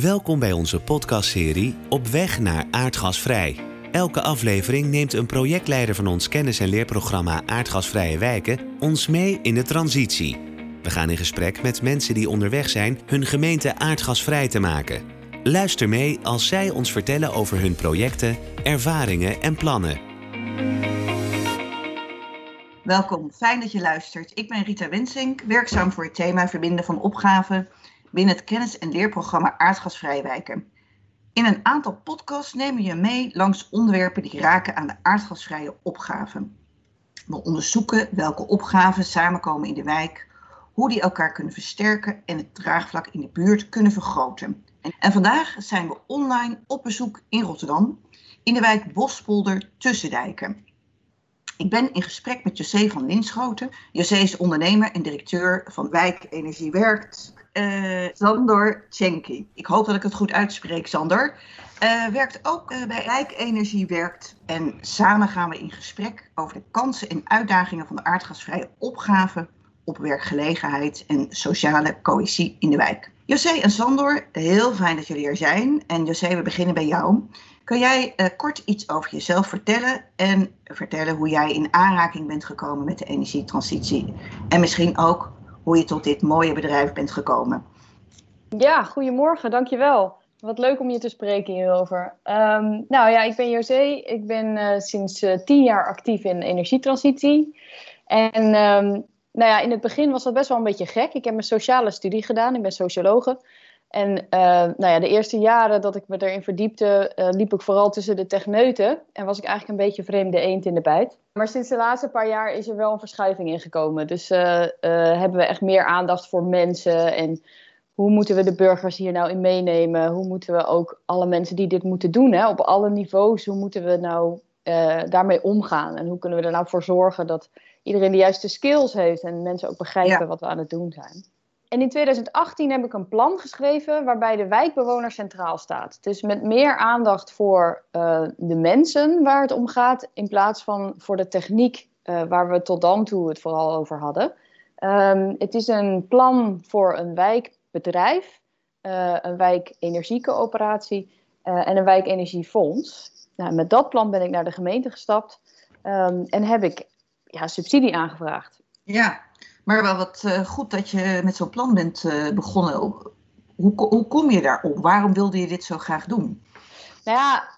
Welkom bij onze podcastserie Op weg naar aardgasvrij. Elke aflevering neemt een projectleider van ons kennis- en leerprogramma Aardgasvrije Wijken ons mee in de transitie. We gaan in gesprek met mensen die onderweg zijn hun gemeente aardgasvrij te maken. Luister mee als zij ons vertellen over hun projecten, ervaringen en plannen. Welkom, fijn dat je luistert. Ik ben Rita Wensink, werkzaam voor het thema verbinden van opgaven binnen het kennis- en leerprogramma Aardgasvrij Wijken. In een aantal podcasts nemen we je mee langs onderwerpen die raken aan de aardgasvrije opgaven. We onderzoeken welke opgaven samenkomen in de wijk, hoe die elkaar kunnen versterken en het draagvlak in de buurt kunnen vergroten. En vandaag zijn we online op bezoek in Rotterdam, in de wijk Bospolder Tussendijken. Ik ben in gesprek met José van Linschoten. José is ondernemer en directeur van Wijk Energie Werkt. Uh, Sander Tjenki. Ik hoop dat ik het goed uitspreek, Sander. Uh, werkt ook uh, bij Wijk Energie Werkt. En samen gaan we in gesprek over de kansen en uitdagingen van de aardgasvrije opgave op werkgelegenheid en sociale cohesie in de wijk. José en Sander, heel fijn dat jullie er zijn. En José, we beginnen bij jou. Kun jij uh, kort iets over jezelf vertellen en vertellen hoe jij in aanraking bent gekomen met de energietransitie? En misschien ook hoe je tot dit mooie bedrijf bent gekomen. Ja, goedemorgen, dankjewel. Wat leuk om je te spreken hierover. Um, nou ja, ik ben José. Ik ben uh, sinds uh, tien jaar actief in energietransitie. En um, nou ja, in het begin was dat best wel een beetje gek. Ik heb mijn sociale studie gedaan. Ik ben sociologe. En uh, nou ja, de eerste jaren dat ik me erin verdiepte, uh, liep ik vooral tussen de techneuten. En was ik eigenlijk een beetje vreemde eend in de bijt. Maar sinds de laatste paar jaar is er wel een verschuiving ingekomen. Dus uh, hebben we echt meer aandacht voor mensen. En hoe moeten we de burgers hier nou in meenemen? Hoe moeten we ook alle mensen die dit moeten doen, hè, op alle niveaus, hoe moeten we nou daarmee omgaan? En hoe kunnen we er nou voor zorgen dat iedereen de juiste skills heeft en mensen ook begrijpen ja. wat we aan het doen zijn? En in 2018 heb ik een plan geschreven waarbij de wijkbewoner centraal staat. Dus met meer aandacht voor uh, de mensen waar het om gaat, in plaats van voor de techniek uh, waar we tot dan toe het vooral over hadden. Um, het is een plan voor een wijkbedrijf, uh, een wijkenergiecoöperatie en een wijkenergiefonds. Nou, met dat plan ben ik naar de gemeente gestapt um, en heb ik ja, subsidie aangevraagd. Ja, maar wel wat uh, goed dat je met zo'n plan bent uh, begonnen. Hoe, hoe kom je daarop? Waarom wilde je dit zo graag doen? Nou ja,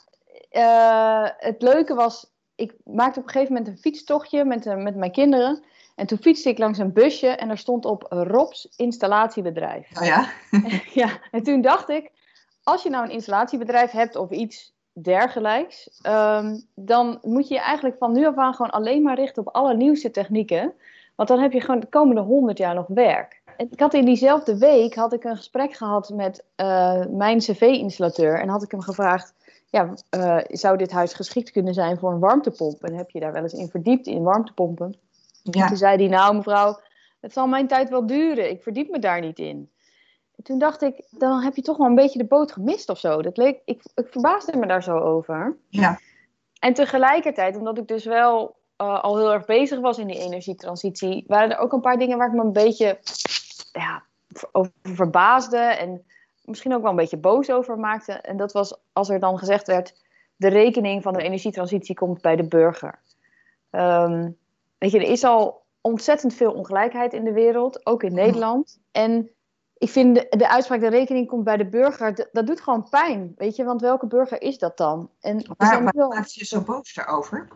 uh, het leuke was, ik maakte op een gegeven moment een fietstochtje met, met mijn kinderen. En toen fietste ik langs een busje en er stond op Robs installatiebedrijf. Oh ja? ja, en toen dacht ik, als je nou een installatiebedrijf hebt of iets dergelijks, um, dan moet je je eigenlijk van nu af aan gewoon alleen maar richten op alle nieuwste technieken. Want dan heb je gewoon de komende honderd jaar nog werk. Ik had in diezelfde week had ik een gesprek gehad met uh, mijn cv-installateur. En had ik hem gevraagd, ja, uh, zou dit huis geschikt kunnen zijn voor een warmtepomp? En heb je daar wel eens in verdiept, in warmtepompen? Ja. En toen zei hij, nou mevrouw, het zal mijn tijd wel duren. Ik verdiep me daar niet in. En toen dacht ik, dan heb je toch wel een beetje de boot gemist of zo. Dat leek, ik, ik verbaasde me daar zo over. Ja. En tegelijkertijd, omdat ik dus wel uh, al heel erg bezig was in die energietransitie, waren er ook een paar dingen waar ik me een beetje ja, over verbaasde en misschien ook wel een beetje boos over maakte. En dat was als er dan gezegd werd: de rekening van de energietransitie komt bij de burger. Um, weet je, er is al ontzettend veel ongelijkheid in de wereld, ook in Nederland. En ik vind de, de uitspraak: de rekening komt bij de burger, dat doet gewoon pijn. Weet je, want welke burger is dat dan? En waar wel... je zo boos daarover?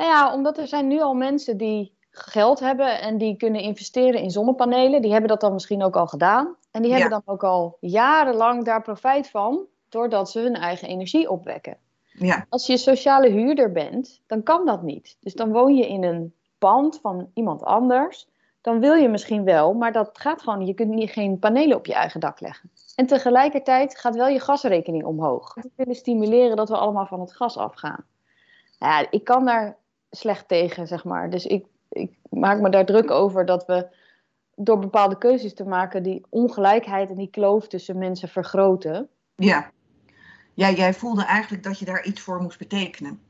Nou ja, omdat er zijn nu al mensen die geld hebben en die kunnen investeren in zonnepanelen. Die hebben dat dan misschien ook al gedaan. En die hebben ja. dan ook al jarenlang daar profijt van, doordat ze hun eigen energie opwekken. Ja. Als je sociale huurder bent, dan kan dat niet. Dus dan woon je in een pand van iemand anders. Dan wil je misschien wel, maar dat gaat gewoon. Je kunt niet, geen panelen op je eigen dak leggen. En tegelijkertijd gaat wel je gasrekening omhoog. We willen stimuleren dat we allemaal van het gas afgaan. Ja, ik kan daar slecht tegen, zeg maar. Dus ik, ik maak me daar druk over dat we door bepaalde keuzes te maken die ongelijkheid en die kloof tussen mensen vergroten. Ja. ja, jij voelde eigenlijk dat je daar iets voor moest betekenen.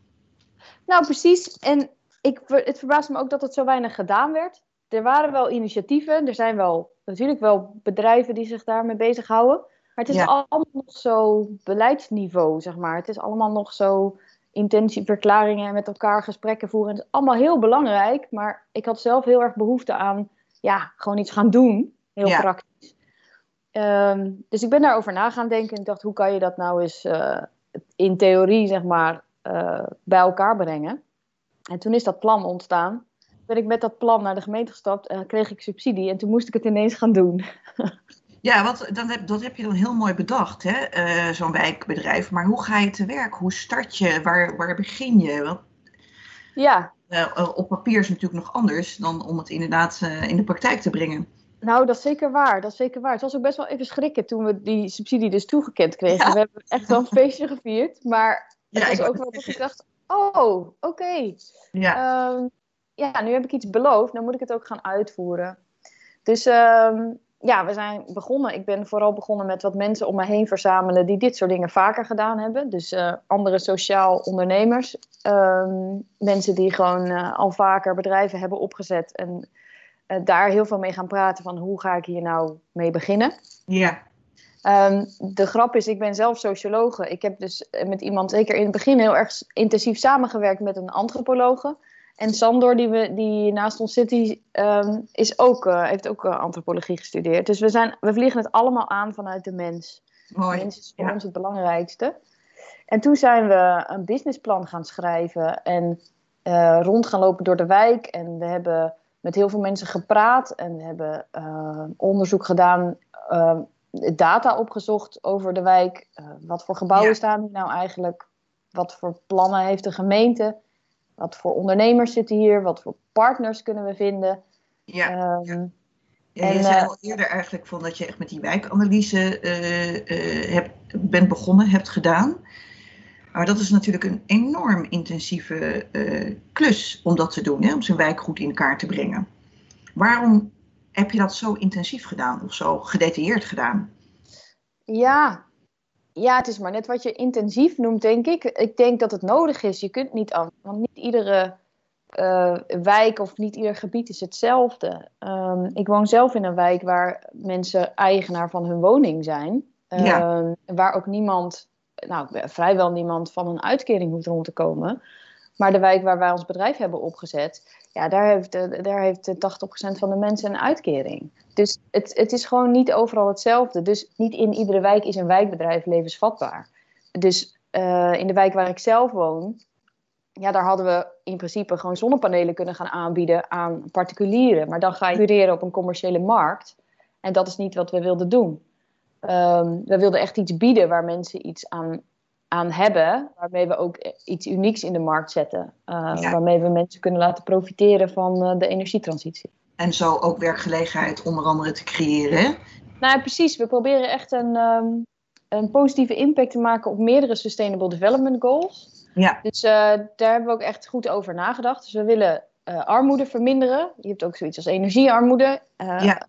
Nou, precies. En ik, het verbaast me ook dat het zo weinig gedaan werd. Er waren wel initiatieven, er zijn wel natuurlijk wel bedrijven die zich daarmee bezighouden. Maar het is allemaal nog zo beleidsniveau, zeg maar. Het is allemaal nog zo intentieverklaringen en met elkaar gesprekken voeren. Het is allemaal heel belangrijk, maar ik had zelf heel erg behoefte aan, ja, gewoon iets gaan doen. Heel praktisch. Ehm, dus ik ben daarover na gaan denken en ik dacht, hoe kan je dat nou eens uh, in theorie, zeg maar, uh, bij elkaar brengen? En toen is dat plan ontstaan. Ben ik met dat plan naar de gemeente gestapt en kreeg ik subsidie en toen moest ik het ineens gaan doen. Ja, wat, dan heb, dat heb je dan heel mooi bedacht, hè? Uh, zo'n wijkbedrijf. Maar hoe ga je te werk? Hoe start je? Waar, waar begin je? Want, ja. Uh, op papier is het natuurlijk nog anders dan om het inderdaad uh, in de praktijk te brengen. Nou, dat is zeker waar. Dat is zeker waar. Het was ook best wel even schrikken toen we die subsidie dus toegekend kregen. Ja. We hebben echt wel een feestje gevierd. Maar het ja, was ook wel dat ik dacht, oh, oké. Okay. Ja. Um, ja, nu heb ik iets beloofd. Dan moet ik het ook gaan uitvoeren. Dus um, ja, we zijn begonnen. Ik ben vooral begonnen met wat mensen om me heen verzamelen die dit soort dingen vaker gedaan hebben. Dus uh, andere sociaal ondernemers. Um, mensen die gewoon uh, al vaker bedrijven hebben opgezet. En uh, daar heel veel mee gaan praten van hoe ga ik hier nou mee beginnen. Ja. Um, de grap is, ik ben zelf sociologe. Ik heb dus met iemand zeker in het begin heel erg intensief samengewerkt met een antropologe. En Sandor, die, we, die naast ons zit, die, um, is ook, uh, heeft ook uh, antropologie gestudeerd. Dus we, zijn, we vliegen het allemaal aan vanuit de mens. Mooi. De mens is voor ja. ons het belangrijkste. En toen zijn we een businessplan gaan schrijven en uh, rond gaan lopen door de wijk. En we hebben met heel veel mensen gepraat en we hebben onderzoek gedaan, data opgezocht over de wijk. wat voor gebouwen ja. staan hier nou eigenlijk? Wat voor plannen heeft de gemeente? Wat voor ondernemers zitten hier? Wat voor partners kunnen we vinden? Ja. Um, ja, en, je zei al eerder eigenlijk van dat je echt met die wijkanalyse uh, uh, hebt, bent begonnen, hebt gedaan. Maar dat is natuurlijk een enorm intensieve uh, klus om dat te doen, hè, om zijn wijk goed in kaart te brengen. Waarom heb je dat zo intensief gedaan of zo gedetailleerd gedaan? Ja, ja, het is maar net wat je intensief noemt, denk ik. Ik denk dat het nodig is. Je kunt niet anders. Want niet iedere uh, wijk of niet ieder gebied is hetzelfde. Um, ik woon zelf in een wijk waar mensen eigenaar van hun woning zijn. Um, ja. Waar ook niemand, nou vrijwel niemand van een uitkering hoeft rond te komen. Maar de wijk waar wij ons bedrijf hebben opgezet, ja, daar heeft, daar heeft 80% van de mensen een uitkering. Dus het, het is gewoon niet overal hetzelfde. Dus niet in iedere wijk is een wijkbedrijf levensvatbaar. Dus uh, in de wijk waar ik zelf woon, ja, daar hadden we in principe gewoon zonnepanelen kunnen gaan aanbieden aan particulieren. Maar dan ga je concurreren op een commerciële markt. En dat is niet wat we wilden doen. Um, we wilden echt iets bieden waar mensen iets aan aan hebben, waarmee we ook iets unieks in de markt zetten. Uh, ja. Waarmee we mensen kunnen laten profiteren van uh, de energietransitie. En zo ook werkgelegenheid onder andere te creëren. Nou, precies. We proberen echt een, um, een positieve impact te maken op meerdere Sustainable Development Goals. Ja. Dus uh, daar hebben we ook echt goed over nagedacht. Dus we willen armoede verminderen. Je hebt ook zoiets als energiearmoede. ja.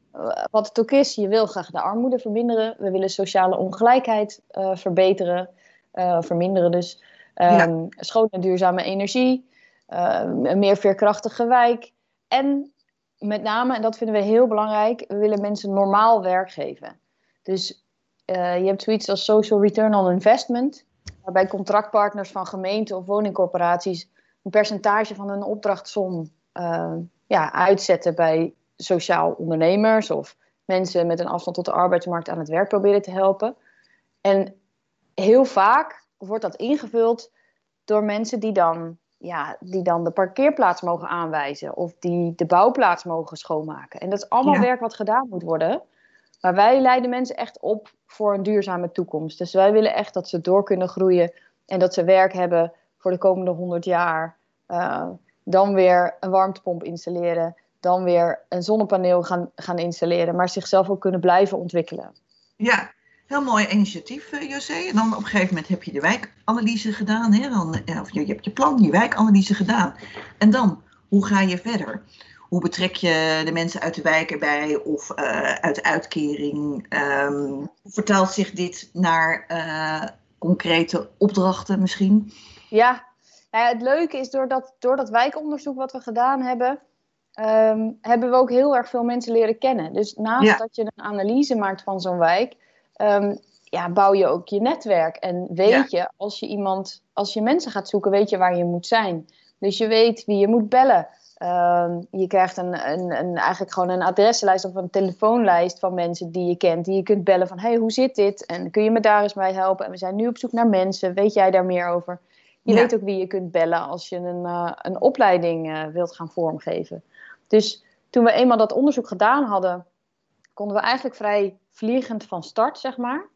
Wat het ook is, je wil graag de armoede verminderen. We willen sociale ongelijkheid verbeteren uh, verminderen. Dus um, ja. schone en duurzame energie, uh, een meer veerkrachtige wijk. En met name, en dat vinden we heel belangrijk, we willen mensen normaal werk geven. Dus uh, je hebt zoiets als social return on investment, waarbij contractpartners van gemeenten of woningcorporaties een percentage van hun opdrachtsom ja, uitzetten bij sociaal ondernemers of mensen met een afstand tot de arbeidsmarkt aan het werk proberen te helpen. En heel vaak wordt dat ingevuld door mensen die dan, ja, die dan de parkeerplaats mogen aanwijzen of die de bouwplaats mogen schoonmaken. En dat is allemaal ja. werk wat gedaan moet worden. Maar wij leiden mensen echt op voor een duurzame toekomst. Dus wij willen echt dat ze door kunnen groeien en dat ze werk hebben voor de komende 100 jaar. Uh, dan weer een warmtepomp installeren, dan weer een zonnepaneel gaan, gaan installeren, maar zichzelf ook kunnen blijven ontwikkelen. Ja, Heel mooi initiatief, uh, José. En dan op een gegeven moment heb je de wijkanalyse gedaan. Hè? Dan, of je, je hebt je plan, je wijkanalyse gedaan. En dan, hoe ga je verder? Hoe betrek je de mensen uit de wijk erbij of uh, uit de uitkering? Um, hoe vertaalt zich dit naar uh, concrete opdrachten misschien? Ja, nou ja, het leuke is door dat, door dat wijkonderzoek wat we gedaan hebben, um, hebben we ook heel erg veel mensen leren kennen. Dus naast Ja. dat je een analyse maakt van zo'n wijk, um, ja, bouw je ook je netwerk. En weet je, als je iemand, als je mensen gaat zoeken, weet je waar je moet zijn. Dus je weet wie je moet bellen. Ehm, je krijgt een, een, een, eigenlijk gewoon een adreslijst of een telefoonlijst van mensen die je kent. Die je kunt bellen van, hey, hoe zit dit? En kun je me daar eens bij helpen? En we zijn nu op zoek naar mensen. Weet jij daar meer over? Je weet ook wie je kunt bellen als je een, uh, een opleiding uh, wilt gaan vormgeven. Dus toen we eenmaal dat onderzoek gedaan hadden, konden we eigenlijk vrij vliegend van start, zeg maar.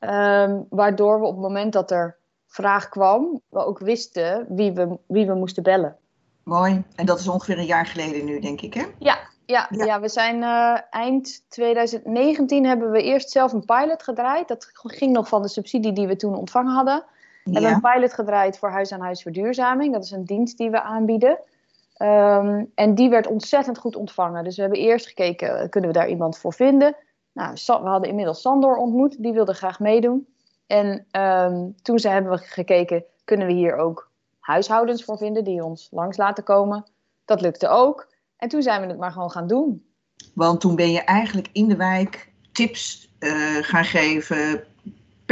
Um, waardoor we op het moment dat er vraag kwam, we ook wisten wie we, wie we moesten bellen. Mooi. En dat is ongeveer een jaar geleden nu, denk ik, hè? Ja, ja, ja. ja we zijn uh, eind 2019 hebben we eerst zelf een pilot gedraaid. Dat ging nog van de subsidie die we toen ontvangen hadden. We hebben een pilot gedraaid voor huis-aan-huis verduurzaming. Dat is een dienst die we aanbieden. Um, en die werd ontzettend goed ontvangen. Dus we hebben eerst gekeken, kunnen we daar iemand voor vinden? Nou, we hadden inmiddels Sandor ontmoet, die wilde graag meedoen. En um, toen ze hebben we gekeken, kunnen we hier ook huishoudens voor vinden die ons langs laten komen? Dat lukte ook. En toen zijn we het maar gewoon gaan doen. Want toen ben je eigenlijk in de wijk tips uh, gaan geven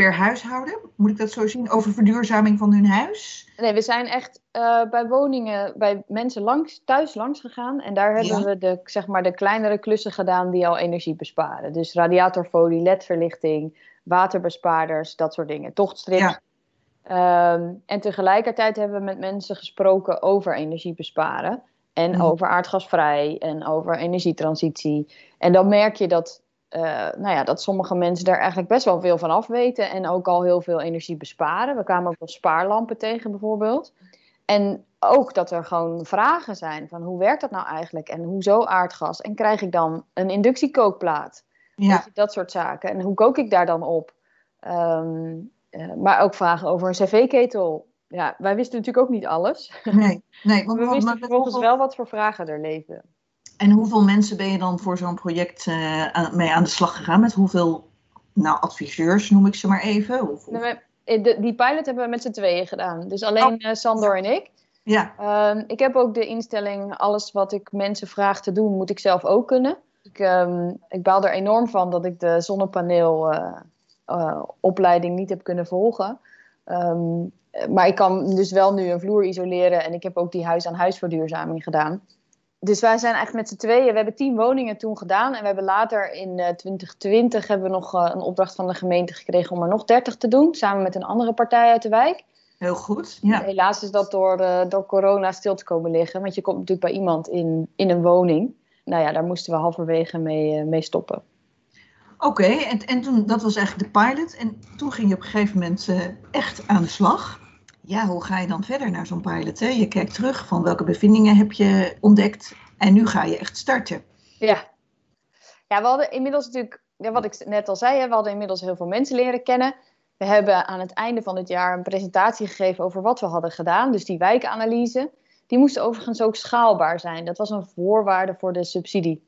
per huishouden, moet ik dat zo zien, over verduurzaming van hun huis? Nee, we zijn echt uh, bij woningen, bij mensen langs, thuis langs gegaan. En daar hebben ja. we de, zeg maar, de kleinere klussen gedaan die al energie besparen. Dus radiatorfolie, ledverlichting, waterbespaarders, dat soort dingen. Tochtstrips. Ja. Um, en tegelijkertijd hebben we met mensen gesproken over energie besparen. En mm. over aardgasvrij en over energietransitie. En dan merk je dat uh, nou ja, dat sommige mensen daar eigenlijk best wel veel van af weten en ook al heel veel energie besparen. We kwamen ook wel spaarlampen tegen bijvoorbeeld. En ook dat er gewoon vragen zijn van hoe werkt dat nou eigenlijk en hoezo aardgas? En krijg ik dan een inductiekookplaat? Ja. Dat soort zaken. En hoe kook ik daar dan op? Um, uh, maar ook vragen over een cv-ketel. Ja, wij wisten natuurlijk ook niet alles. Nee, nee want, we wisten vervolgens wel wat voor vragen er leven. En hoeveel mensen ben je dan voor zo'n project uh, aan, mee aan de slag gegaan? Met hoeveel nou, adviseurs noem ik ze maar even? Of... Eh, de, die pilot hebben we met z'n tweeën gedaan. Dus alleen oh. uh, Sandor en ik. Ja. Um, ik heb ook de instelling, alles wat ik mensen vraag te doen, moet ik zelf ook kunnen. Ik, um, ik baal er enorm van dat ik de zonnepaneelopleiding uh, niet heb kunnen volgen. Um, maar ik kan dus wel nu een vloer isoleren en ik heb ook die huis-aan-huis verduurzaming gedaan dus wij zijn echt met z'n tweeën. We hebben tien woningen toen gedaan. En we hebben later in uh, 2020 hebben we nog uh, een opdracht van de gemeente gekregen om er nog 30 te doen. Samen met een andere partij uit de wijk. Heel goed. Ja. Helaas is dat door, uh, door corona stil te komen liggen. Want je komt natuurlijk bij iemand in, in een woning. Nou ja, daar moesten we halverwege mee, mee stoppen. Oké, okay, en, en toen, dat was eigenlijk de pilot. En toen ging je op een gegeven moment echt aan de slag ja, hoe ga je dan verder naar zo'n pilot? Hè? Je kijkt terug van welke bevindingen heb je ontdekt en nu ga je echt starten. Ja, ja we hadden inmiddels natuurlijk, wat ik net al zei, we hadden inmiddels heel veel mensen leren kennen. We hebben aan het einde van het jaar een presentatie gegeven over wat we hadden gedaan. Dus die wijkanalyse. Die moest overigens ook schaalbaar zijn. Dat was een voorwaarde voor de subsidie.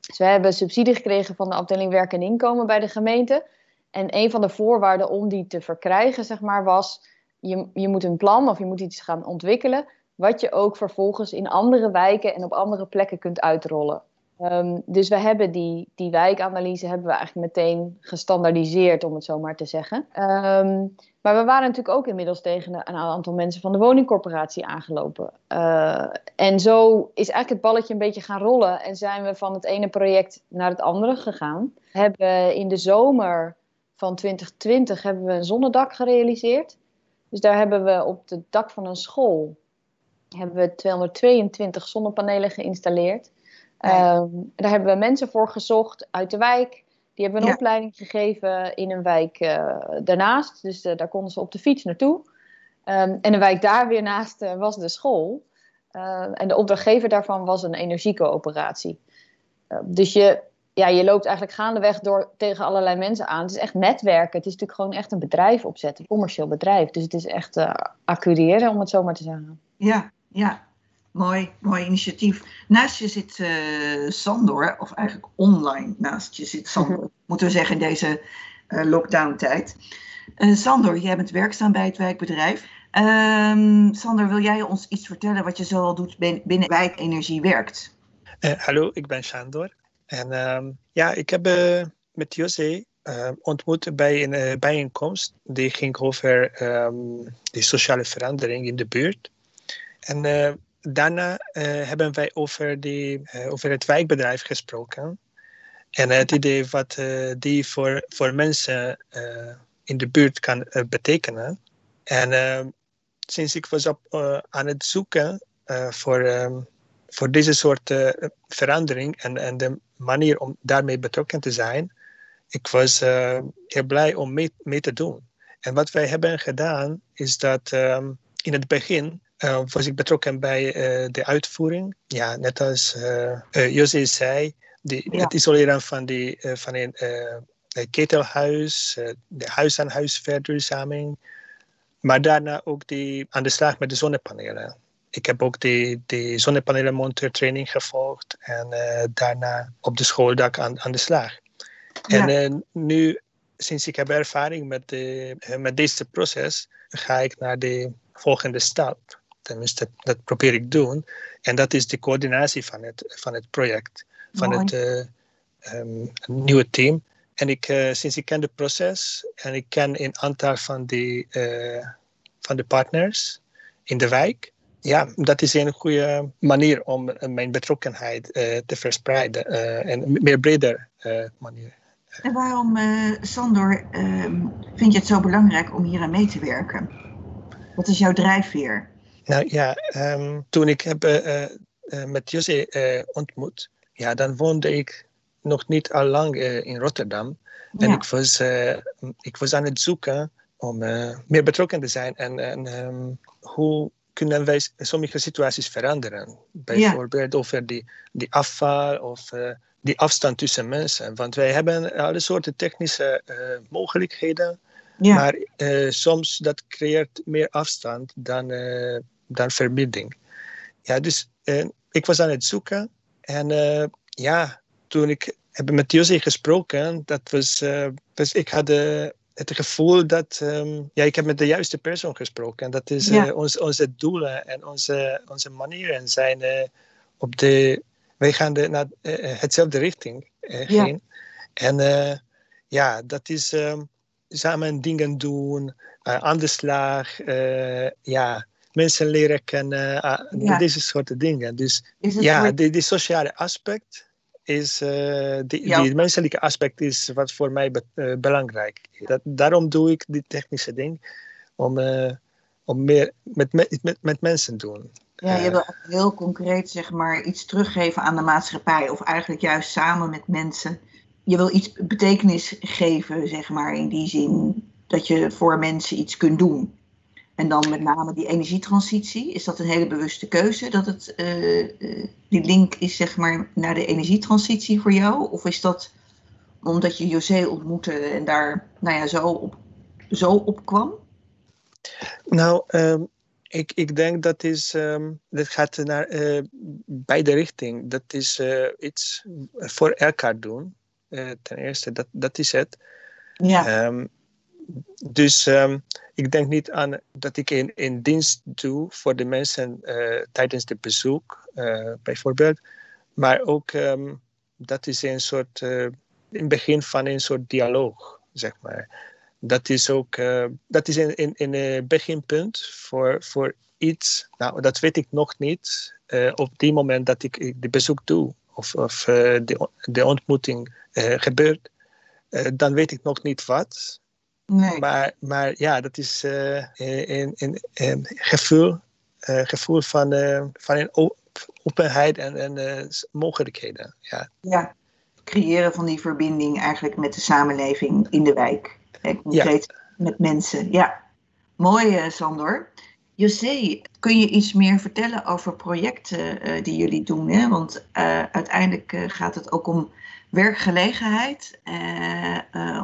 Dus we hebben subsidie gekregen van de afdeling werk en inkomen bij de gemeente. En een van de voorwaarden om die te verkrijgen, zeg maar, was je, je moet een plan of je moet iets gaan ontwikkelen, wat je ook vervolgens in andere wijken en op andere plekken kunt uitrollen. Um, dus we hebben die, die wijkanalyse hebben we eigenlijk meteen gestandaardiseerd, om het zo maar te zeggen. Um, maar we waren natuurlijk ook inmiddels tegen een aantal mensen van de woningcorporatie aangelopen. Uh, en zo is eigenlijk het balletje een beetje gaan rollen en zijn we van het ene project naar het andere gegaan. We hebben in de zomer van 2020 hebben we een zonnedak gerealiseerd. Dus daar hebben we op het dak van een school hebben we 222 zonnepanelen geïnstalleerd. Ja. Um, daar hebben we mensen voor gezocht uit de wijk. Die hebben een ja. opleiding gegeven in een wijk uh, daarnaast. Dus uh, daar konden ze op de fiets naartoe. Um, en een wijk daar weer naast uh, was de school. en de opdrachtgever daarvan was een energiecoöperatie. dus je, ja, je loopt eigenlijk gaandeweg door tegen allerlei mensen aan. Het is echt netwerken. Het is natuurlijk gewoon echt een bedrijf opzetten, een commercieel bedrijf. Dus het is echt uh, accureren, om het zo maar te zeggen. Ja, ja. Mooi, mooi initiatief. Naast je zit uh, Sandor, of eigenlijk online naast je zit Sandor, moeten we zeggen in deze uh, lockdown-tijd. Sandor, jij bent werkzaam bij het wijkbedrijf. Um, Sander, wil jij ons iets vertellen wat je zoal doet binnen wijkenergie werkt? hallo, ik ben Sandor. En um, ja, ik heb uh, met José ontmoet bij een bijeenkomst. Die ging over um, de sociale verandering in de buurt. En daarna hebben wij over, die, over het wijkbedrijf gesproken. En het idee wat die voor, voor mensen in de buurt kan betekenen. En sinds ik was op, aan het zoeken voor ehm, voor deze soort uh, verandering en, en de manier om daarmee betrokken te zijn, ik was uh, heel blij om mee, mee, te doen. En wat wij hebben gedaan, is dat um, in het begin uh, was ik betrokken bij de uitvoering. Ja, net als José zei, die, ja. het isoleren van, die, van een ketelhuis, de huis-aan-huis verduurzaming. Maar daarna ook die, aan de slag met de zonnepanelen ik heb ook de, de zonnepanelenmonteurtraining gevolgd en uh, daarna op de schooldak aan, aan de slag. En uh, nu, sinds ik heb ervaring met, de, uh, met deze proces, ga ik naar de volgende stap. Tenminste, dat, dat probeer ik doen. En dat is de coördinatie van het, van het project, van Mooi. het um, nieuwe team. En ik, sinds ik ken het proces en ik ken een aantal van de, van de partners in de wijk, ja, dat is een goede manier om eh, mijn betrokkenheid uh, te verspreiden uh, en meer breder manier. En waarom, Sandor, ehm, vind je het zo belangrijk om hier aan mee te werken? Wat is jouw drijfveer? Nou ja, um, toen ik heb met José ontmoet, ja, dan woonde ik nog niet al lang in Rotterdam. En ik, was, ik was aan het zoeken om meer betrokken te zijn en, en um, hoe kunnen wij sommige situaties veranderen. Bijvoorbeeld ja. over die, die afval of uh, die afstand tussen mensen. Want wij hebben alle soorten technische uh, mogelijkheden. Ja. Maar uh, soms dat creëert meer afstand dan, dan verbinding. Ja, dus ik was aan het zoeken. En ja, toen ik heb met José gesproken, dat was, was ik had het gevoel dat um, ja, ik heb met de juiste persoon gesproken. En dat is ja. uh, ons, onze doelen en onze, onze manieren zijn uh, op de. Wij gaan de, naar uh, hetzelfde richting heen. Ja. En ja, dat is um, samen dingen doen, aan de slag, ja, mensen leren kennen, ja. deze soort dingen. Dus ja, die, die sociale aspect is uh, die, ja. die, menselijke aspect is wat voor mij be uh, belangrijk dat, Daarom doe ik die technische ding, om, uh, om meer met, met, met, met mensen te doen. Ja, je wil heel concreet zeg maar iets teruggeven aan de maatschappij, of eigenlijk juist samen met mensen. Je wil iets betekenis geven, zeg maar, in die zin dat je voor mensen iets kunt doen. En dan met name die energietransitie. Is dat een hele bewuste keuze dat het uh, die link is zeg maar naar de energietransitie voor jou? Of is dat omdat je José ontmoette en daar nou ja, zo, op, zo op kwam? Nou, um, ik, ik denk dat is, um, dat gaat naar uh, beide richtingen. Dat is uh, iets voor elkaar doen. Ten eerste, dat, dat is het. Ja. Um, dus um, ik denk niet aan dat ik een, een dienst doe voor de mensen uh, tijdens het bezoek, uh, bijvoorbeeld. Maar ook um, dat is een soort, uh, in begin van een soort dialoog, zeg maar. Dat is ook, dat is een, een, een beginpunt voor, voor iets, nou dat weet ik nog niet, op die moment dat ik de bezoek doe of, of de, de ontmoeting gebeurt. dan weet ik nog niet wat, Nee. Maar, maar ja, dat is uh, een, een, een, gevoel, uh, gevoel van, uh, van een openheid en, en mogelijkheden. Ja. ja, creëren van die verbinding eigenlijk met de samenleving in de wijk. Hè, concreet ja. met mensen. Ja, mooi Sandor. José, kun je iets meer vertellen over projecten die jullie doen? Hè? Want uiteindelijk gaat het ook om werkgelegenheid,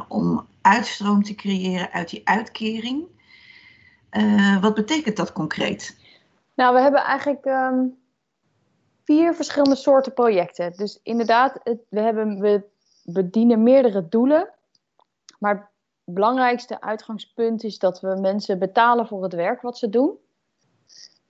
om uitstroom te creëren uit die uitkering. Uh, wat betekent dat concreet? Nou, we hebben eigenlijk um, vier verschillende soorten projecten. Dus inderdaad, we, hebben, we bedienen meerdere doelen. Maar het belangrijkste uitgangspunt is dat we mensen betalen voor het werk wat ze doen.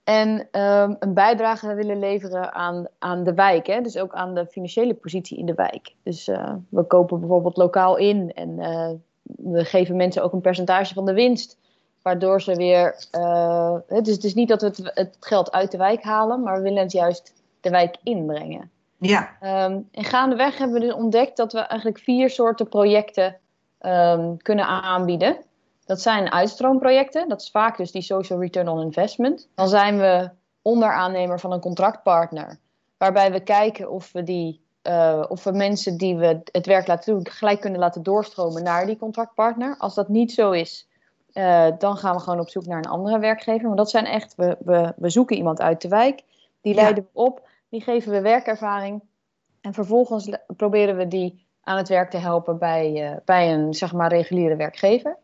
En ehm, een bijdrage willen leveren aan, aan de wijk. Hè? Dus ook aan de financiële positie in de wijk. Dus uh, we kopen bijvoorbeeld lokaal in en uh, we geven mensen ook een percentage van de winst. Waardoor ze weer. Uh, dus het is niet dat we het, het, geld uit de wijk halen, maar we willen het juist de wijk inbrengen. Ja. Um, en gaandeweg hebben we dus ontdekt dat we eigenlijk vier soorten projecten um, kunnen aanbieden. Dat zijn uitstroomprojecten. Dat is vaak dus die social return on investment. Dan zijn we onderaannemer van een contractpartner. Waarbij we kijken of we, die, uh, of we mensen die we het werk laten doen... gelijk kunnen laten doorstromen naar die contractpartner. Als dat niet zo is, uh, dan gaan we gewoon op zoek naar een andere werkgever. Maar dat zijn echt, we, we, we zoeken iemand uit de wijk. Die leiden we op, die geven we werkervaring. En vervolgens proberen we die aan het werk te helpen bij, uh, bij een zeg maar, reguliere werkgever.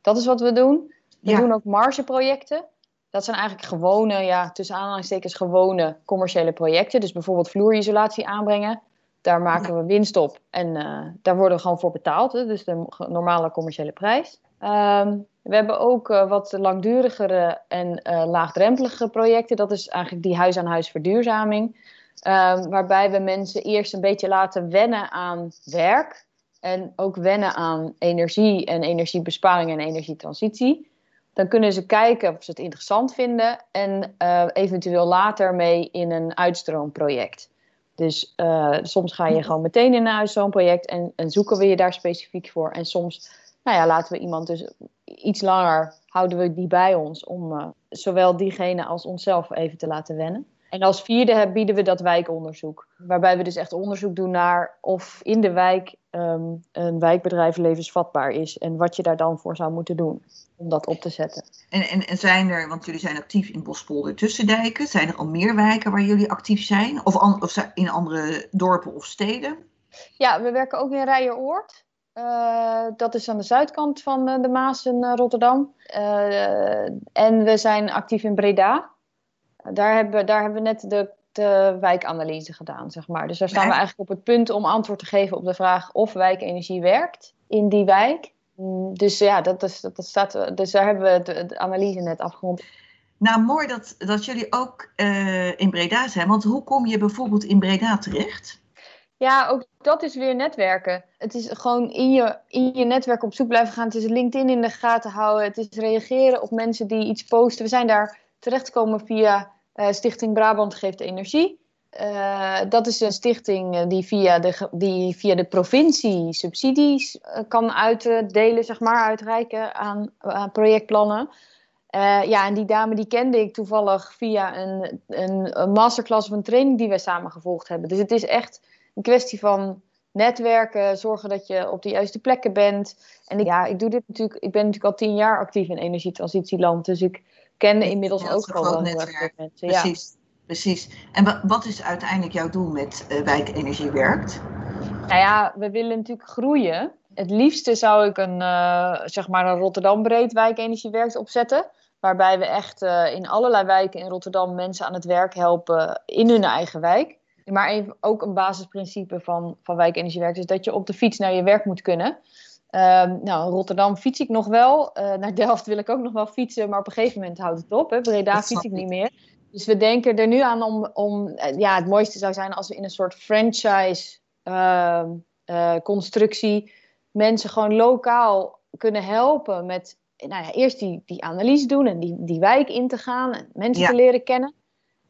Dat is wat we doen. We ja. doen ook margeprojecten. Dat zijn eigenlijk gewone, ja, tussen aanhalingstekens gewone commerciële projecten. Dus bijvoorbeeld vloerisolatie aanbrengen. Daar maken we winst op. En uh, daar worden we gewoon voor betaald. Hè? Dus de normale commerciële prijs. Um, we hebben ook uh, wat langdurigere en uh, laagdrempelige projecten. Dat is eigenlijk die huis-aan-huis verduurzaming. Um, waarbij we mensen eerst een beetje laten wennen aan werk. En ook wennen aan energie en energiebesparing en energietransitie. Dan kunnen ze kijken of ze het interessant vinden. En uh, eventueel later mee in een uitstroomproject. Dus soms ga je gewoon meteen in een uitstroomproject. En, en zoeken we je daar specifiek voor. En soms nou ja, laten we iemand dus iets langer houden we die bij ons om uh, zowel diegene als onszelf even te laten wennen. En als vierde bieden we dat wijkonderzoek. Waarbij we dus echt onderzoek doen naar of in de wijk um, een wijkbedrijf levensvatbaar is. En wat je daar dan voor zou moeten doen om dat op te zetten. En, en, en zijn er, want jullie zijn actief in Bospolder Tussendijken. Zijn er al meer wijken waar jullie actief zijn? Of, an, of in andere dorpen of steden? Ja, we werken ook in Rijenoord. Uh, dat is aan de zuidkant van uh, de Maas in uh, Rotterdam. en we zijn actief in Breda. Daar, hebben, daar hebben we net de, de wijkanalyse gedaan, zeg maar. Dus daar staan we eigenlijk op het punt om antwoord te geven op de vraag of wijkenergie werkt in die wijk. Dus ja, dat, is, dat, dat staat, dus daar hebben we de, de analyse net afgerond. Nou, mooi dat, dat jullie ook in Breda zijn. Want hoe kom je bijvoorbeeld in Breda terecht? Ja, ook dat is weer netwerken. Het is gewoon in je, in je netwerk op zoek blijven gaan. Het is LinkedIn in de gaten houden. Het is reageren op mensen die iets posten. We zijn daar terechtgekomen via uh, Stichting Brabant Geeft Energie. Uh, dat is een stichting die via de, die via de provincie subsidies kan uitdelen, zeg maar, uitreiken aan, projectplannen. ja, en die dame die kende ik toevallig via een, een, masterclass of een training die wij samen gevolgd hebben. Dus het is echt een kwestie van netwerken, zorgen dat je op de juiste plekken bent. En ja, ik doe dit natuurlijk, ik ben natuurlijk al tien jaar actief in energietransitieland, dus ik ken inmiddels ja, ook gewoon wel netwerk. mensen. Precies, ja. precies. En wat is uiteindelijk jouw doel met uh, Wijkenergie Werkt? Nou ja, we willen natuurlijk groeien. Het liefste zou ik een, uh, zeg maar een Rotterdam breed Wijkenergie Werkt opzetten. Waarbij we echt uh, in allerlei wijken in Rotterdam mensen aan het werk helpen in hun eigen wijk. Maar even, ook een basisprincipe van, van wijkenergiewerk is dat je op de fiets naar je werk moet kunnen. Um, nou, Rotterdam fiets ik nog wel. Uh, naar Delft wil ik ook nog wel fietsen, maar op een gegeven moment houdt het op. Hè. Breda fiets ik niet meer. Dus we denken er nu aan om, om ja, het mooiste zou zijn als we in een soort franchise uh, uh, constructie mensen gewoon lokaal kunnen helpen met, nou ja, eerst die, die analyse doen en die, die wijk in te gaan en mensen ja. te leren kennen.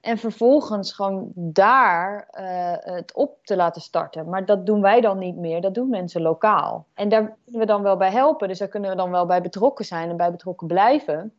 En vervolgens gewoon daar uh, het op te laten starten. Maar dat doen wij dan niet meer, dat doen mensen lokaal. En daar kunnen we dan wel bij helpen. Dus daar kunnen we dan wel bij betrokken zijn en bij betrokken blijven.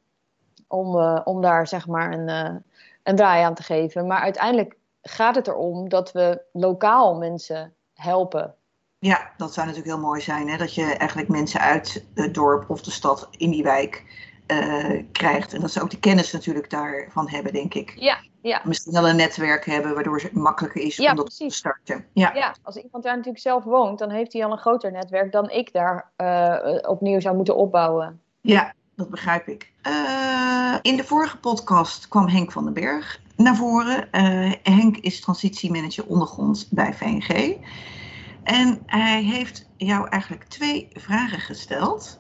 Om, uh, om daar zeg maar een, uh, een draai aan te geven. Maar uiteindelijk gaat het erom dat we lokaal mensen helpen. Ja, dat zou natuurlijk heel mooi zijn. Hè? Dat je eigenlijk mensen uit het dorp of de stad in die wijk uh, krijgt. En dat ze ook de kennis natuurlijk daarvan hebben, denk ik. Ja, ja. Misschien wel een netwerk hebben waardoor het makkelijker is ja, om dat precies. te starten. Ja. ja, als iemand daar natuurlijk zelf woont, dan heeft hij al een groter netwerk dan ik daar uh, opnieuw zou moeten opbouwen. Ja, dat begrijp ik. Uh, in de vorige podcast kwam Henk van den Berg naar voren. Uh, Henk is transitiemanager ondergrond bij VNG. En hij heeft jou eigenlijk twee vragen gesteld.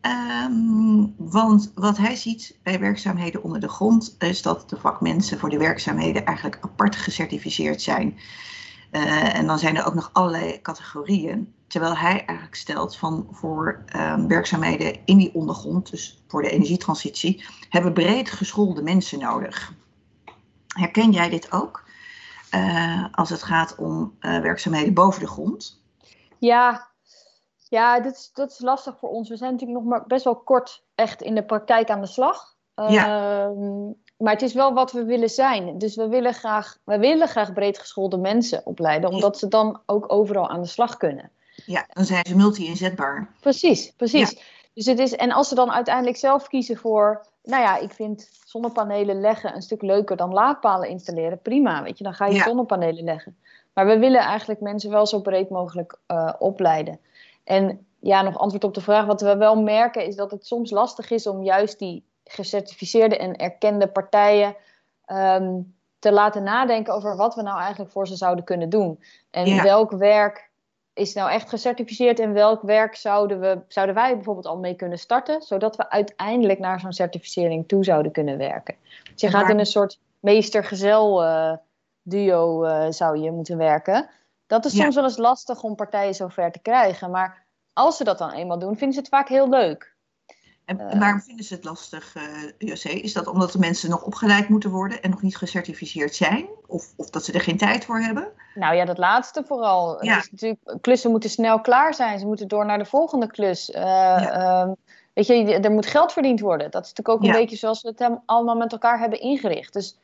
Ehm, want wat hij ziet bij werkzaamheden onder de grond is dat de vakmensen voor de werkzaamheden eigenlijk apart gecertificeerd zijn. Uh, en dan zijn er ook nog allerlei categorieën. Terwijl hij eigenlijk stelt van voor um, werkzaamheden in die ondergrond, dus voor de energietransitie, hebben breed geschoolde mensen nodig. Herken jij dit ook? Uh, als het gaat om uh, werkzaamheden boven de grond? Ja, ja dat, is, dat is lastig voor ons. We zijn natuurlijk nog maar best wel kort echt in de praktijk aan de slag. Ja. Uh, maar het is wel wat we willen zijn. Dus we willen graag, we willen graag breed geschoolde mensen opleiden, omdat ze dan ook overal aan de slag kunnen. Ja, dan zijn ze multi-inzetbaar. Precies, precies. Ja. Dus het is, en als ze dan uiteindelijk zelf kiezen voor, nou ja, ik vind zonnepanelen leggen een stuk leuker dan laadpalen installeren, prima, weet je, dan ga je ja. zonnepanelen leggen. Maar we willen eigenlijk mensen wel zo breed mogelijk uh, opleiden. En ja, nog antwoord op de vraag, wat we wel merken is dat het soms lastig is om juist die gecertificeerde en erkende partijen um, te laten nadenken over wat we nou eigenlijk voor ze zouden kunnen doen. En ja. welk werk is nou echt gecertificeerd en welk werk zouden, we, zouden wij bijvoorbeeld al mee kunnen starten, zodat we uiteindelijk naar zo'n certificering toe zouden kunnen werken. Dus je gaat in een soort meester-gezel uh, duo uh, zou je moeten werken. Dat is soms ja. wel eens lastig om partijen zover te krijgen, maar als ze dat dan eenmaal doen, vinden ze het vaak heel leuk. En, en waarom vinden ze het lastig, uh, JC? Is dat omdat de mensen nog opgeleid moeten worden en nog niet gecertificeerd zijn? Of, of dat ze er geen tijd voor hebben? Nou ja, dat laatste vooral. Ja. Dus natuurlijk, klussen moeten snel klaar zijn. Ze moeten door naar de volgende klus. Uh, ja. uh, weet je, er moet geld verdiend worden. Dat is natuurlijk ook een beetje zoals we het allemaal met elkaar hebben ingericht. Dus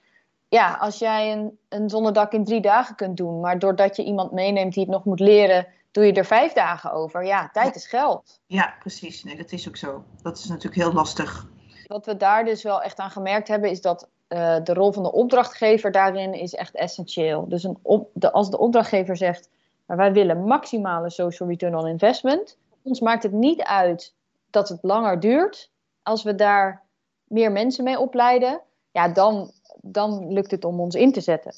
ja, als jij een, een zonnedak in drie dagen kunt doen, maar doordat je iemand meeneemt die het nog moet leren, doe je er vijf dagen over. Ja, tijd is geld. Ja, precies. Nee, dat is ook zo. Dat is natuurlijk heel lastig. Wat we daar dus wel echt aan gemerkt hebben, is dat uh, de rol van de opdrachtgever daarin is echt essentieel. Dus een op, de, als de opdrachtgever zegt, maar wij willen maximale social return on investment. Ons maakt het niet uit dat het langer duurt. Als we daar meer mensen mee opleiden, ja, dan, dan lukt het om ons in te zetten.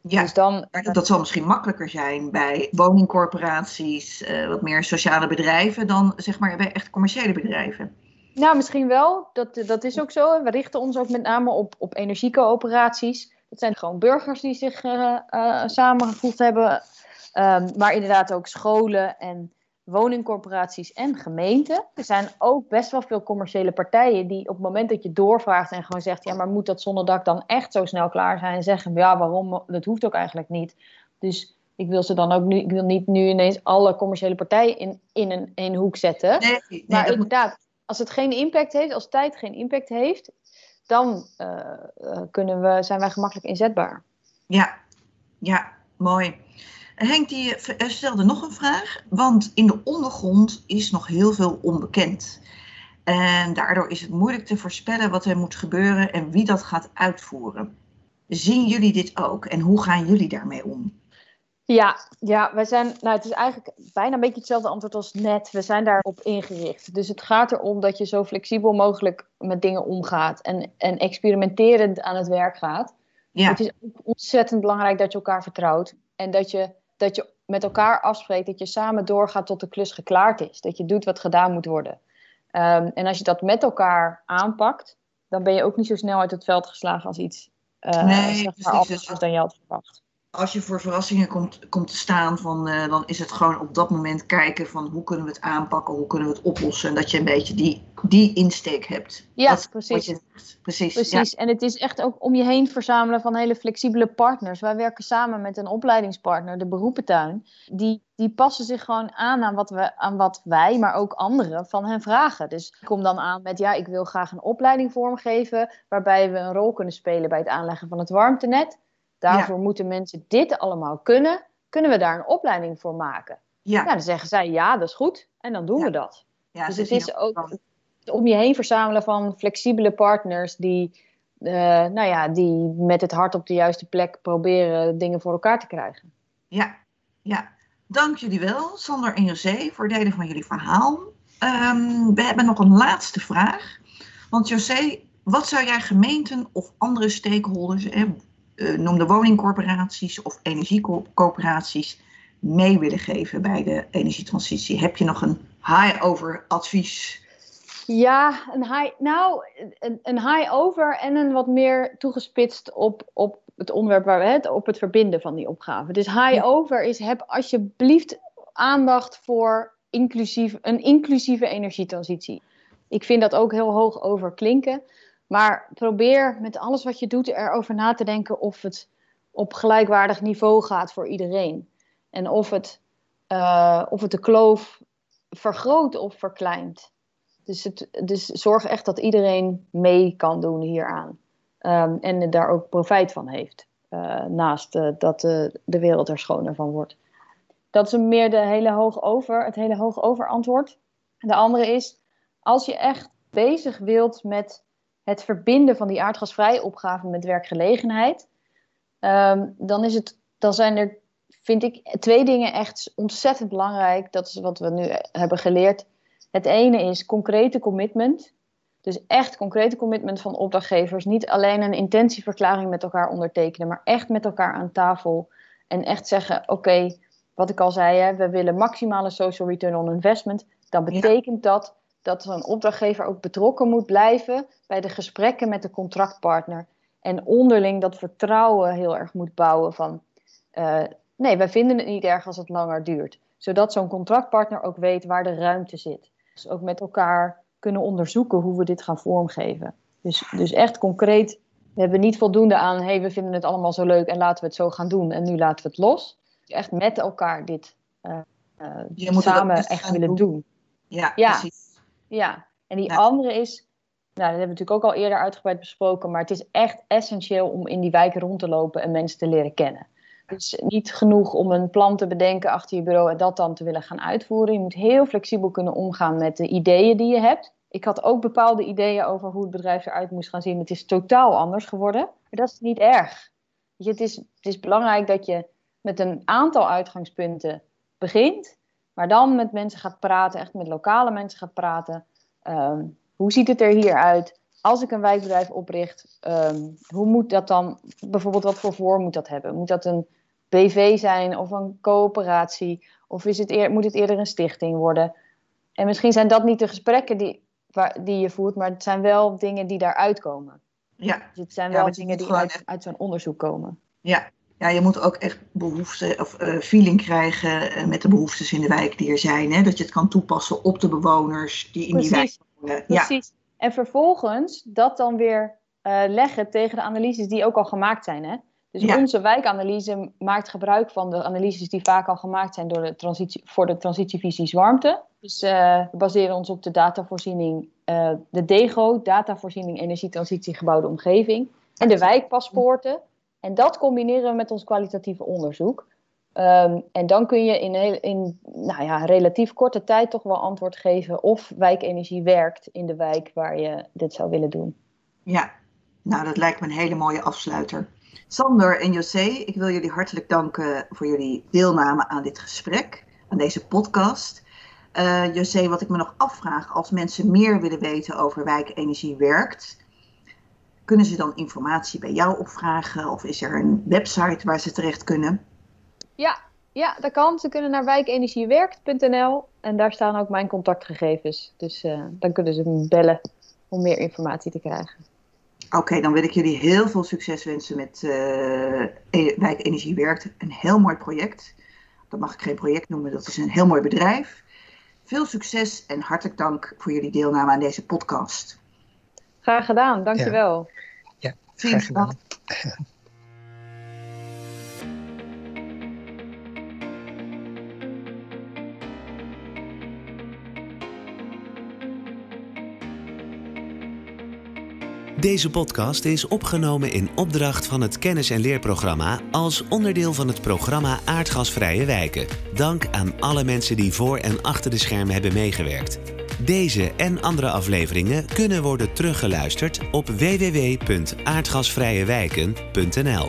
Ja, dus dan, dat zal misschien makkelijker zijn bij woningcorporaties, uh, wat meer sociale bedrijven, dan zeg maar bij echt commerciële bedrijven. Nou, misschien wel. Dat, dat is ook zo. We richten ons ook met name op, op energiecoöperaties. Dat zijn gewoon burgers die zich uh, uh, samengevoegd hebben. Um, maar inderdaad ook scholen en woningcorporaties en gemeenten. Er zijn ook best wel veel commerciële partijen die op het moment dat je doorvraagt en gewoon zegt, ja, maar moet dat zonnedak dan echt zo snel klaar zijn? En zeggen, ja, waarom? Dat hoeft ook eigenlijk niet. Dus ik wil ze dan ook nu, ik wil niet nu ineens alle commerciële partijen in, in een, een hoek zetten. Nee, nee, maar inderdaad, moet... als het geen impact heeft, als tijd geen impact heeft, dan uh, uh, kunnen we, zijn wij gemakkelijk inzetbaar. Ja, ja, mooi. Henk die stelde nog een vraag, want in de ondergrond is nog heel veel onbekend. En daardoor is het moeilijk te voorspellen wat er moet gebeuren en wie dat gaat uitvoeren. Zien jullie dit ook en hoe gaan jullie daarmee om? Ja, ja, wij zijn, nou het is eigenlijk bijna een beetje hetzelfde antwoord als net. We zijn daarop ingericht. Dus het gaat erom dat je zo flexibel mogelijk met dingen omgaat en, en experimenterend aan het werk gaat. Ja. Het is ontzettend belangrijk dat je elkaar vertrouwt en dat je dat je met elkaar afspreekt dat je samen doorgaat tot de klus geklaard is. Dat je doet wat gedaan moet worden. Um, en als je dat met elkaar aanpakt, dan ben je ook niet zo snel uit het veld geslagen als iets uh, nee, zeg maar, precies, dus dan je had verwacht als je voor verrassingen komt, komt te staan, van, uh, dan is het gewoon op dat moment kijken van hoe kunnen we het aanpakken, hoe kunnen we het oplossen. En dat je een beetje die, die insteek hebt. Ja, dat precies. Je, precies. precies. Ja. En het is echt ook om je heen verzamelen van hele flexibele partners. Wij werken samen met een opleidingspartner, de Beroepentuin. Die, die passen zich gewoon aan aan wat, we, aan wat wij, maar ook anderen van hen vragen. Dus ik kom dan aan met, ja, ik wil graag een opleiding vormgeven waarbij we een rol kunnen spelen bij het aanleggen van het warmtenet. Daarvoor ja. moeten mensen dit allemaal kunnen. Kunnen we daar een opleiding voor maken? Ja. Nou, dan zeggen zij ja, dat is goed. En dan doen ja. we dat. Ja, dus het is ook om je heen verzamelen van flexibele partners die, uh, nou ja, die met het hart op de juiste plek proberen dingen voor elkaar te krijgen. Ja, ja. Dank jullie wel, Sander en José, voor het delen van jullie verhaal. Um, we hebben nog een laatste vraag. Want José, wat zou jij gemeenten of andere stakeholders, eh, noem de woningcorporaties of energiecoöperaties mee willen geven bij de energietransitie? Heb je nog een high-over advies? Ja, een high, nou, een, een high over en een wat meer toegespitst op, op het onderwerp waar we het, op het verbinden van die opgave. Dus high over is heb alsjeblieft aandacht voor inclusief, een inclusieve energietransitie. Ik vind dat ook heel hoog over klinken. Maar probeer met alles wat je doet erover na te denken of het op gelijkwaardig niveau gaat voor iedereen. En of het, uh, of het de kloof vergroot of verkleint. Dus, het, dus zorg echt dat iedereen mee kan doen hieraan. Um, en daar ook profijt van heeft. Uh, naast uh, dat de, de wereld er schoner van wordt. Dat is meer de hele hoog over, het hele hoog over antwoord. De andere is, als je echt bezig wilt met het verbinden van die aardgasvrije opgave met werkgelegenheid, um, dan, is het, dan zijn er, vind ik, twee dingen echt ontzettend belangrijk. Dat is wat we nu hebben geleerd. Het ene is concrete commitment. Dus echt concrete commitment van opdrachtgevers. Niet alleen een intentieverklaring met elkaar ondertekenen, maar echt met elkaar aan tafel. En echt zeggen: oké, wat ik al zei, hè, we willen maximale social return on investment. Dan betekent dat dat zo'n opdrachtgever ook betrokken moet blijven bij de gesprekken met de contractpartner. En onderling dat vertrouwen heel erg moet bouwen van uh, nee, wij vinden het niet erg als het langer duurt. Zodat zo'n contractpartner ook weet waar de ruimte zit. Dus ook met elkaar kunnen onderzoeken hoe we dit gaan vormgeven. Dus, dus echt concreet, we hebben niet voldoende aan, hey, we vinden het allemaal zo leuk en laten we het zo gaan doen en nu laten we het los. Echt met elkaar dit uh, uh, samen echt willen doen. doen. Ja, ja, precies. Ja, en die andere is, nou, dat hebben we natuurlijk ook al eerder uitgebreid besproken, maar het is echt essentieel om in die wijken rond te lopen en mensen te leren kennen. Dus niet genoeg om een plan te bedenken achter je bureau en dat dan te willen gaan uitvoeren. Je moet heel flexibel kunnen omgaan met de ideeën die je hebt. Ik had ook bepaalde ideeën over hoe het bedrijf eruit moest gaan zien. Het is totaal anders geworden. Maar dat is niet erg. Je, het, is, het is belangrijk dat je met een aantal uitgangspunten begint. Maar dan met mensen gaat praten, echt met lokale mensen gaat praten. Um, hoe ziet het er hier uit? Als ik een wijkbedrijf opricht, um, hoe moet dat dan, bijvoorbeeld wat voor voor moet dat hebben? Moet dat een BV zijn of een coöperatie? Of is het eer, moet het eerder een stichting worden? En misschien zijn dat niet de gesprekken die, waar, die je voert, maar het zijn wel dingen die daaruit komen. Ja. Dus het zijn wel dingen die uit, uit zo'n onderzoek komen. Ja, ja, je moet ook echt behoefte of uh, feeling krijgen uh, met de behoeftes in de wijk die er zijn. Hè? Dat je het kan toepassen op de bewoners die in Precies. die wijk wonen. Precies. Ja. En vervolgens dat dan weer uh, leggen tegen de analyses die ook al gemaakt zijn. Hè? Dus ja. onze wijkanalyse maakt gebruik van de analyses die vaak al gemaakt zijn door de transitie, voor de transitievisies warmte. Dus we baseren ons op de datavoorziening, de DEGO, datavoorziening energietransitie gebouwde omgeving. En de wijkpaspoorten. En dat combineren we met ons kwalitatieve onderzoek. Um, en dan kun je in, heel, in nou ja, relatief korte tijd toch wel antwoord geven of wijkenergie werkt in de wijk waar je dit zou willen doen. Ja, nou dat lijkt me een hele mooie afsluiter. Sander en José, ik wil jullie hartelijk danken voor jullie deelname aan dit gesprek, aan deze podcast. Uh, José, wat ik me nog afvraag, als mensen meer willen weten over wijkenergie werkt, kunnen ze dan informatie bij jou opvragen? Of is er een website waar ze terecht kunnen? Ja, ja dat kan. Ze kunnen naar wijkenergiewerkt.nl en daar staan ook mijn contactgegevens. Dus uh, dan kunnen ze me bellen om meer informatie te krijgen. Oké, okay, dan wil ik jullie heel veel succes wensen met uh, Wijk Energie Werkt. Een heel mooi project. Dat mag ik geen project noemen, dat is een heel mooi bedrijf. Veel succes en hartelijk dank voor jullie deelname aan deze podcast. Graag gedaan, dankjewel. Ja, ja graag gedaan. Deze podcast is opgenomen in opdracht van het kennis- en leerprogramma als onderdeel van het programma Aardgasvrije Wijken. Dank aan alle mensen die voor en achter de schermen hebben meegewerkt. Deze en andere afleveringen kunnen worden teruggeluisterd op www.aardgasvrijewijken.nl.